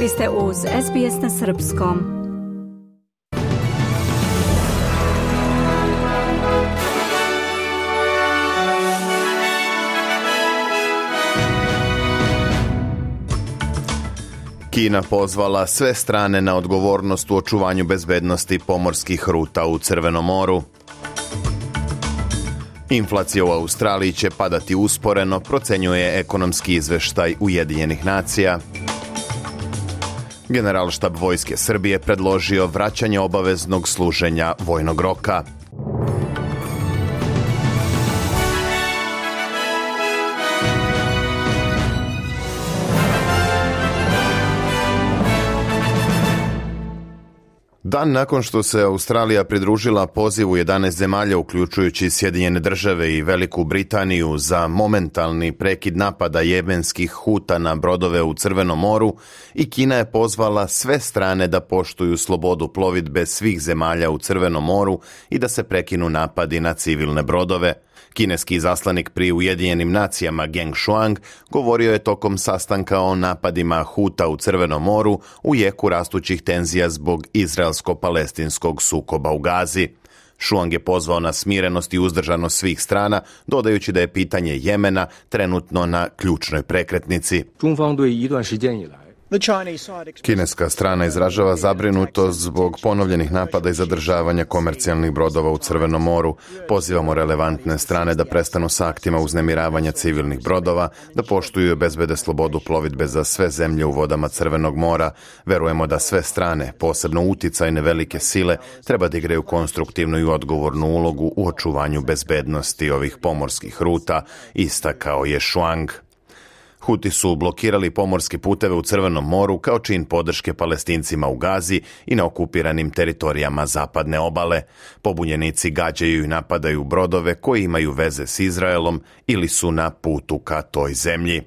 Vi ste uz SBS na Srpskom. Kina pozvala sve strane na odgovornost u očuvanju bezbednosti pomorskih ruta u Crvenom moru. Inflacija u Australiji će padati usporeno, procenjuje ekonomski izveštaj Ujedinjenih nacija. Generalštab Vojske Srbije predložio vraćanje obaveznog služenja vojnog roka. Dan nakon što se Australija pridružila pozivu 11 zemalja uključujući Sjedinjene države i Veliku Britaniju za momentalni prekid napada jemenskih huta na brodove u Crvenom moru i Kina je pozvala sve strane da poštuju slobodu plovidbe svih zemalja u Crvenom moru i da se prekinu napadi na civilne brodove – Kineski izaslanik pri Ujedinjenim nacijama Geng Shuang govorio je tokom sastanka o napadima Huta u Crvenom moru u jeku rastućih tenzija zbog izraelsko-palestinskog sukoba u Gazi. Shuang je pozvao na smirenost i uzdržanost svih strana, dodajući da je pitanje Jemena trenutno na ključnoj prekretnici. Kineska strana izražava zabrinutost zbog ponovljenih napada i zadržavanja komercijalnih brodova u Crvenom moru. Pozivamo relevantne strane da prestanu sa aktima uznemiravanja civilnih brodova, da poštuju i obezbede slobodu plovidbe za sve zemlje u vodama Crvenog mora. Verujemo da sve strane, posebno uticajne velike sile, treba da igraju konstruktivnu i odgovornu ulogu u očuvanju bezbednosti ovih pomorskih ruta, istakao je Shuang. Huti su blokirali pomorske puteve u Crvenom moru kao čin podrške palestincima u Gazi i na okupiranim teritorijama zapadne obale. Pobunjenici gađaju i napadaju brodove koji imaju veze s Izraelom ili su na putu ka toj zemlji.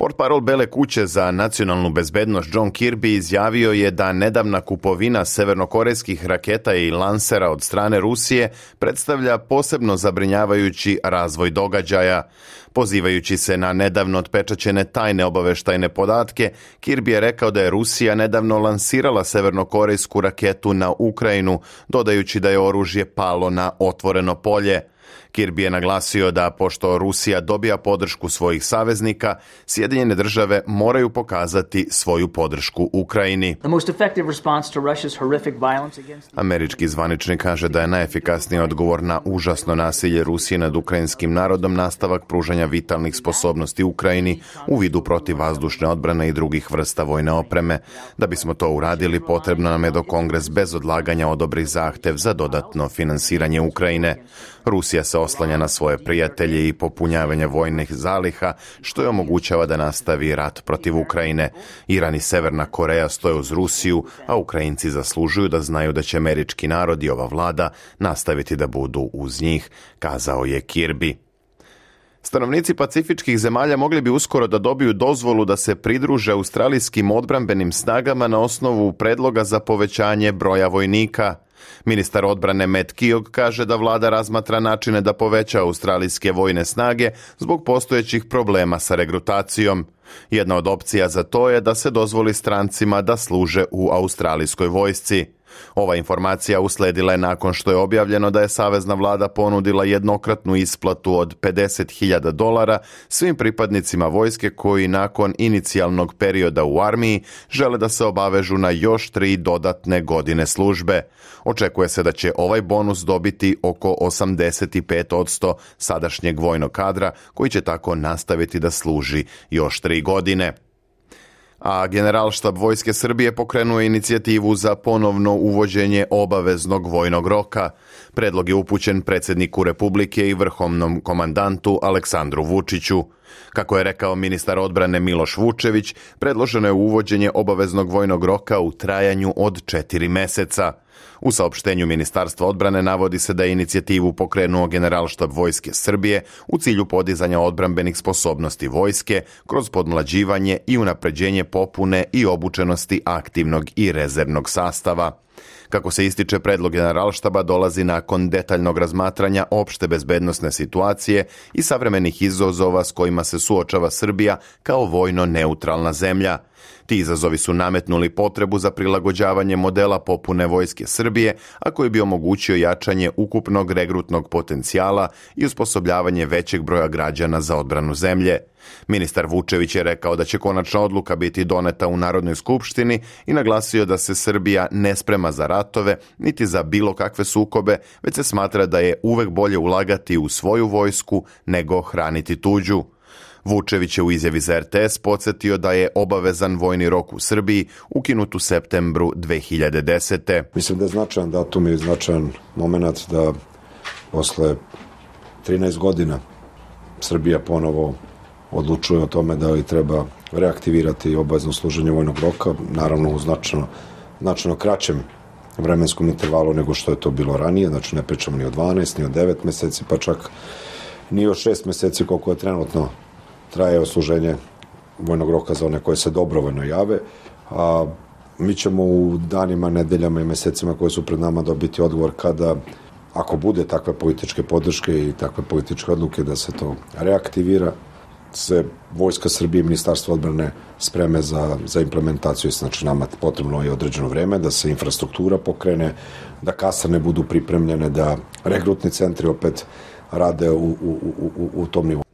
Portparol Bele kuće za nacionalnu bezbednost John Kirby izjavio je da nedavna kupovina severnokorejskih raketa i lansera od strane Rusije predstavlja posebno zabrinjavajući razvoj događaja. Pozivajući se na nedavno otpečaćene tajne obaveštajne podatke, Kirby je rekao da je Rusija nedavno lansirala severnokorejsku raketu na Ukrajinu, dodajući da je oružje palo na otvoreno polje. Kirby je naglasio da pošto Rusija dobija podršku svojih saveznika, Sjedinjene države moraju pokazati svoju podršku Ukrajini. Američki zvaničnik kaže da je najefikasniji odgovor na užasno nasilje Rusije nad ukrajinskim narodom nastavak pružanja vitalnih sposobnosti Ukrajini u vidu protivvazdušne odbrane i drugih vrsta vojne opreme. Da bismo to uradili, potrebno nam je do da Kongres bez odlaganja odobri zahtev za dodatno finansiranje Ukrajine. Rusija se se oslanja na svoje prijatelje i popunjavanje vojnih zaliha, što je omogućava da nastavi rat protiv Ukrajine. Iran i Severna Koreja stoje uz Rusiju, a Ukrajinci zaslužuju da znaju da će američki narod i ova vlada nastaviti da budu uz njih, kazao je Kirby. Stanovnici pacifičkih zemalja mogli bi uskoro da dobiju dozvolu da se pridruže australijskim odbranbenim snagama na osnovu predloga za povećanje broja vojnika. Ministar odbrane Matt Kiog kaže da vlada razmatra načine da poveća australijske vojne snage zbog postojećih problema sa regrutacijom. Jedna od opcija za to je da se dozvoli strancima da služe u australijskoj vojsci. Ova informacija usledila je nakon što je objavljeno da je Savezna vlada ponudila jednokratnu isplatu od 50.000 dolara svim pripadnicima vojske koji nakon inicijalnog perioda u armiji žele da se obavežu na još tri dodatne godine službe. Očekuje se da će ovaj bonus dobiti oko 85% sadašnjeg vojnog kadra koji će tako nastaviti da služi još tri godine a Generalštab Vojske Srbije pokrenuo je inicijativu za ponovno uvođenje obaveznog vojnog roka. Predlog je upućen predsedniku Republike i vrhovnom komandantu Aleksandru Vučiću. Kako je rekao ministar odbrane Miloš Vučević, predloženo je uvođenje obaveznog vojnog roka u trajanju od četiri meseca. U saopštenju Ministarstva odbrane navodi se da je inicijativu pokrenuo Generalštab Vojske Srbije u cilju podizanja odbranbenih sposobnosti vojske kroz podmlađivanje i unapređenje popune i obučenosti aktivnog i rezervnog sastava. Kako se ističe, predlog generalštaba dolazi nakon detaljnog razmatranja opšte bezbednostne situacije i savremenih izazova s kojima se suočava Srbija kao vojno neutralna zemlja – Ti izazovi su nametnuli potrebu za prilagođavanje modela popune Vojske Srbije, a koji bi omogućio jačanje ukupnog regrutnog potencijala i usposobljavanje većeg broja građana za odbranu zemlje. Ministar Vučević je rekao da će konačna odluka biti doneta u Narodnoj skupštini i naglasio da se Srbija ne sprema za ratove niti za bilo kakve sukobe, već se smatra da je uvek bolje ulagati u svoju vojsku nego hraniti tuđu. Vučević je u izjavi za RTS podsjetio da je obavezan vojni rok u Srbiji ukinut u septembru 2010. Mislim da je značajan datum i značajan moment da posle 13 godina Srbija ponovo odlučuje o tome da li treba reaktivirati obavezno služenje vojnog roka, naravno u značajno, značajno kraćem vremenskom intervalu nego što je to bilo ranije, znači ne pričamo ni o 12, ni o 9 meseci, pa čak ni o 6 meseci koliko je trenutno traje osluženje vojnog roka za one koje se dobrovoljno jave, a mi ćemo u danima, nedeljama i mesecima koje su pred nama dobiti odgovor kada, ako bude takve političke podrške i takve političke odluke da se to reaktivira, se Vojska Srbije i Ministarstvo odbrane spreme za, za implementaciju, znači nama potrebno je određeno vreme da se infrastruktura pokrene, da kasarne budu pripremljene, da regrutni centri opet rade u, u, u, u tom nivou.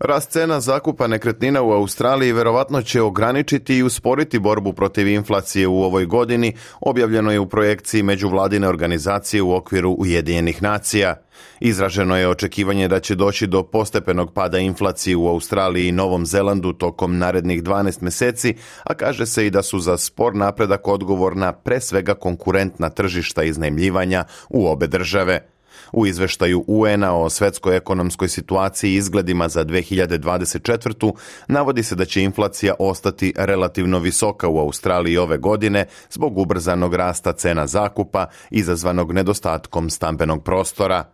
Rast cena zakupa nekretnina u Australiji verovatno će ograničiti i usporiti borbu protiv inflacije u ovoj godini, objavljeno je u projekciji međuvladine organizacije u okviru Ujedinjenih nacija. Izraženo je očekivanje da će doći do postepenog pada inflacije u Australiji i Novom Zelandu tokom narednih 12 meseci, a kaže se i da su za spor napredak odgovorna pre svega konkurentna tržišta iznajmljivanja u obe države. U izveštaju UN-a o svetskoj ekonomskoj situaciji i izgledima za 2024. navodi se da će inflacija ostati relativno visoka u Australiji ove godine zbog ubrzanog rasta cena zakupa izazvanog nedostatkom stambenog prostora.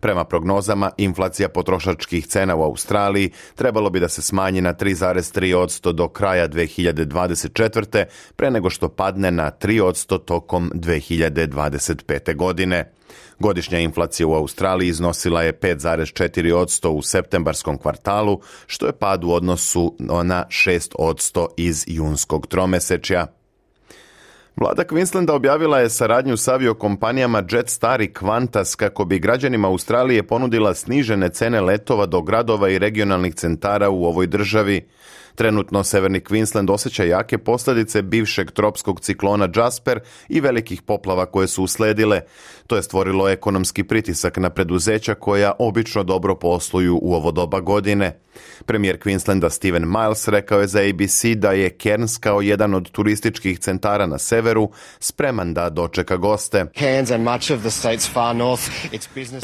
Prema prognozama, inflacija potrošačkih cena u Australiji trebalo bi da se smanji na 3,3 do kraja 2024. pre nego što padne na 3 tokom 2025. godine. Godišnja inflacija u Australiji iznosila je 5,4% u septembarskom kvartalu, što je pad u odnosu na 6% iz junskog tromesečja. Vlada Queenslanda objavila je saradnju s aviokompanijama Jetstar i Qantas kako bi građanima Australije ponudila snižene cene letova do gradova i regionalnih centara u ovoj državi. Trenutno severni Queensland osjeća jake posljedice bivšeg tropskog ciklona Jasper i velikih poplava koje su usledile. To je stvorilo ekonomski pritisak na preduzeća koja obično dobro posluju u ovo doba godine. Premijer Queenslanda Steven Miles rekao je za ABC da je Cairns kao jedan od turističkih centara na severu spreman da dočeka goste.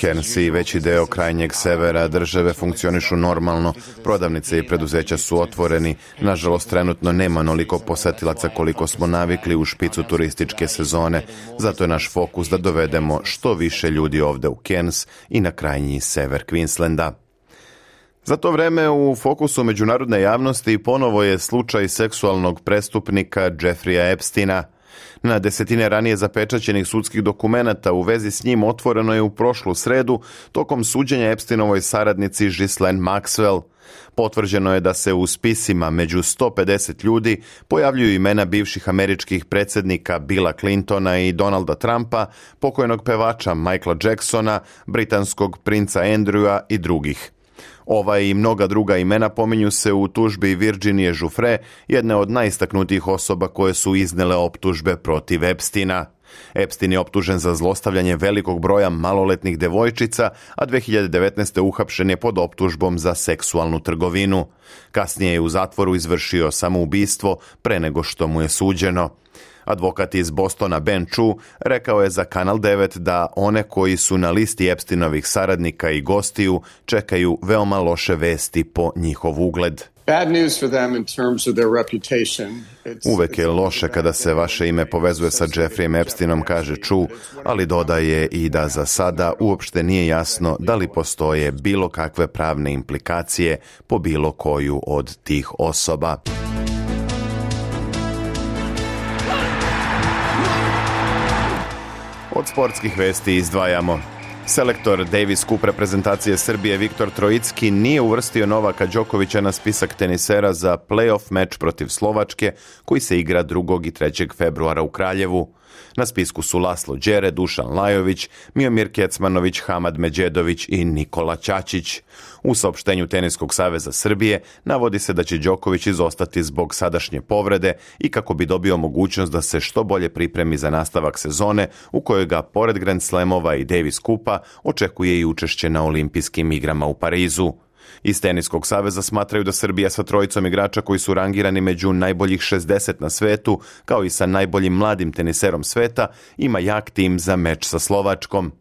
Cairns i veći deo krajnjeg severa države funkcionišu normalno. Prodavnice i preduzeća su otvorene iskreni, nažalost trenutno nema onoliko posetilaca koliko smo navikli u špicu turističke sezone, zato je naš fokus da dovedemo što više ljudi ovde u Cairns i na krajnji sever Queenslanda. Za to vreme u fokusu međunarodne javnosti ponovo je slučaj seksualnog prestupnika Jeffreya Epstina – na desetine ranije zapečaćenih sudskih dokumenata u vezi s njim otvoreno je u prošlu sredu tokom suđenja Epsteinovoj saradnici Ghislaine Maxwell potvrđeno je da se u spisima među 150 ljudi pojavljuju imena bivših američkih predsednika Billa Clintona i Donalda Trumpa, pokojnog pevača Michaela Jacksona, britanskog princa Andrewa i drugih. Ova i mnoga druga imena pominju se u tužbi Virginije Žufre, jedne od najistaknutijih osoba koje su iznele optužbe protiv Epstina. Epstein je optužen za zlostavljanje velikog broja maloletnih devojčica, a 2019. uhapšen je pod optužbom za seksualnu trgovinu. Kasnije je u zatvoru izvršio samoubistvo pre nego što mu je suđeno. Advokat iz Bostona Ben Chu rekao je za Kanal 9 da one koji su na listi Epsteinovih saradnika i gostiju čekaju veoma loše vesti po njihov ugled. Uvek je loše kada se vaše ime povezuje sa Jeffreyem Epsteinom, kaže Chu, ali dodaje i da za sada uopšte nije jasno da li postoje bilo kakve pravne implikacije po bilo koju od tih osoba. od sportskih vesti izdvajamo. Selektor Davis Cup reprezentacije Srbije Viktor Trojicki nije uvrstio Novaka Đokovića na spisak tenisera za playoff meč protiv Slovačke koji se igra 2. i 3. februara u Kraljevu. Na spisku su Laslo Đere, Dušan Lajović, Miomir Kecmanović, Hamad Međedović i Nikola Ćačić. U saopštenju Teniskog saveza Srbije navodi se da će Đoković izostati zbog sadašnje povrede i kako bi dobio mogućnost da se što bolje pripremi za nastavak sezone u kojoj ga pored Grand Slamova i Davis Kupa očekuje i učešće na olimpijskim igrama u Parizu. Iz Teniskog saveza smatraju da Srbija sa trojicom igrača koji su rangirani među najboljih 60 na svetu, kao i sa najboljim mladim teniserom sveta, ima jak tim za meč sa Slovačkom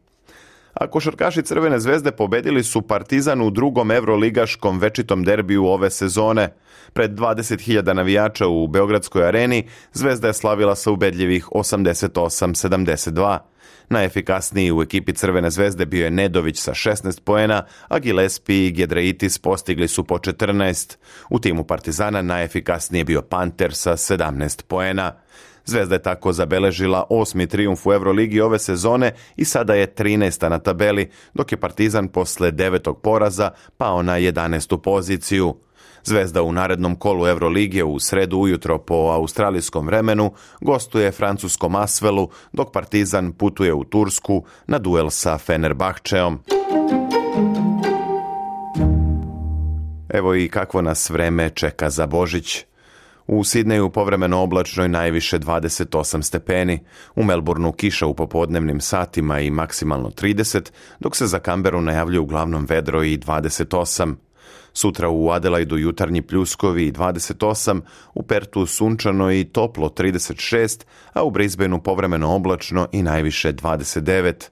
a košarkaši Crvene zvezde pobedili su Partizan u drugom evroligaškom večitom derbiju ove sezone. Pred 20.000 navijača u Beogradskoj areni Zvezda je slavila sa ubedljivih 88-72. Najefikasniji u ekipi Crvene zvezde bio je Nedović sa 16 poena, a Gillespie i Gedreitis postigli su po 14. U timu Partizana najefikasniji je bio Panter sa 17 poena. Zvezda je tako zabeležila osmi trijumf u Euroligi ove sezone i sada je 13. na tabeli, dok je Partizan posle devetog poraza pao na 11. poziciju. Zvezda u narednom kolu Euroligije u sredu ujutro po australijskom vremenu gostuje francuskom Asvelu, dok Partizan putuje u Tursku na duel sa Fenerbahčeom. Evo i kakvo nas vreme čeka za Božić. U Sidneju povremeno oblačno i najviše 28 stepeni, u Melbourneu kiša u popodnevnim satima i maksimalno 30, dok se za Kamberu najavljuje uglavnom vedro i 28. Sutra u Adelaidu jutarnji pljuskovi i 28, u Pertu sunčano i toplo 36, a u Brisbaneu povremeno oblačno i najviše 29.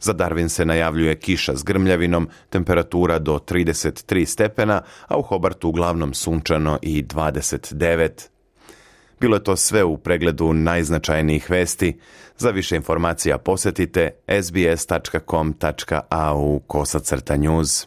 Za Darwin se najavljuje kiša s grmljavinom, temperatura do 33 stepena, a u Hobartu uglavnom sunčano i 29. Bilo je to sve u pregledu najznačajnijih vesti. Za više informacija posetite sbs.com.au kosacrta news.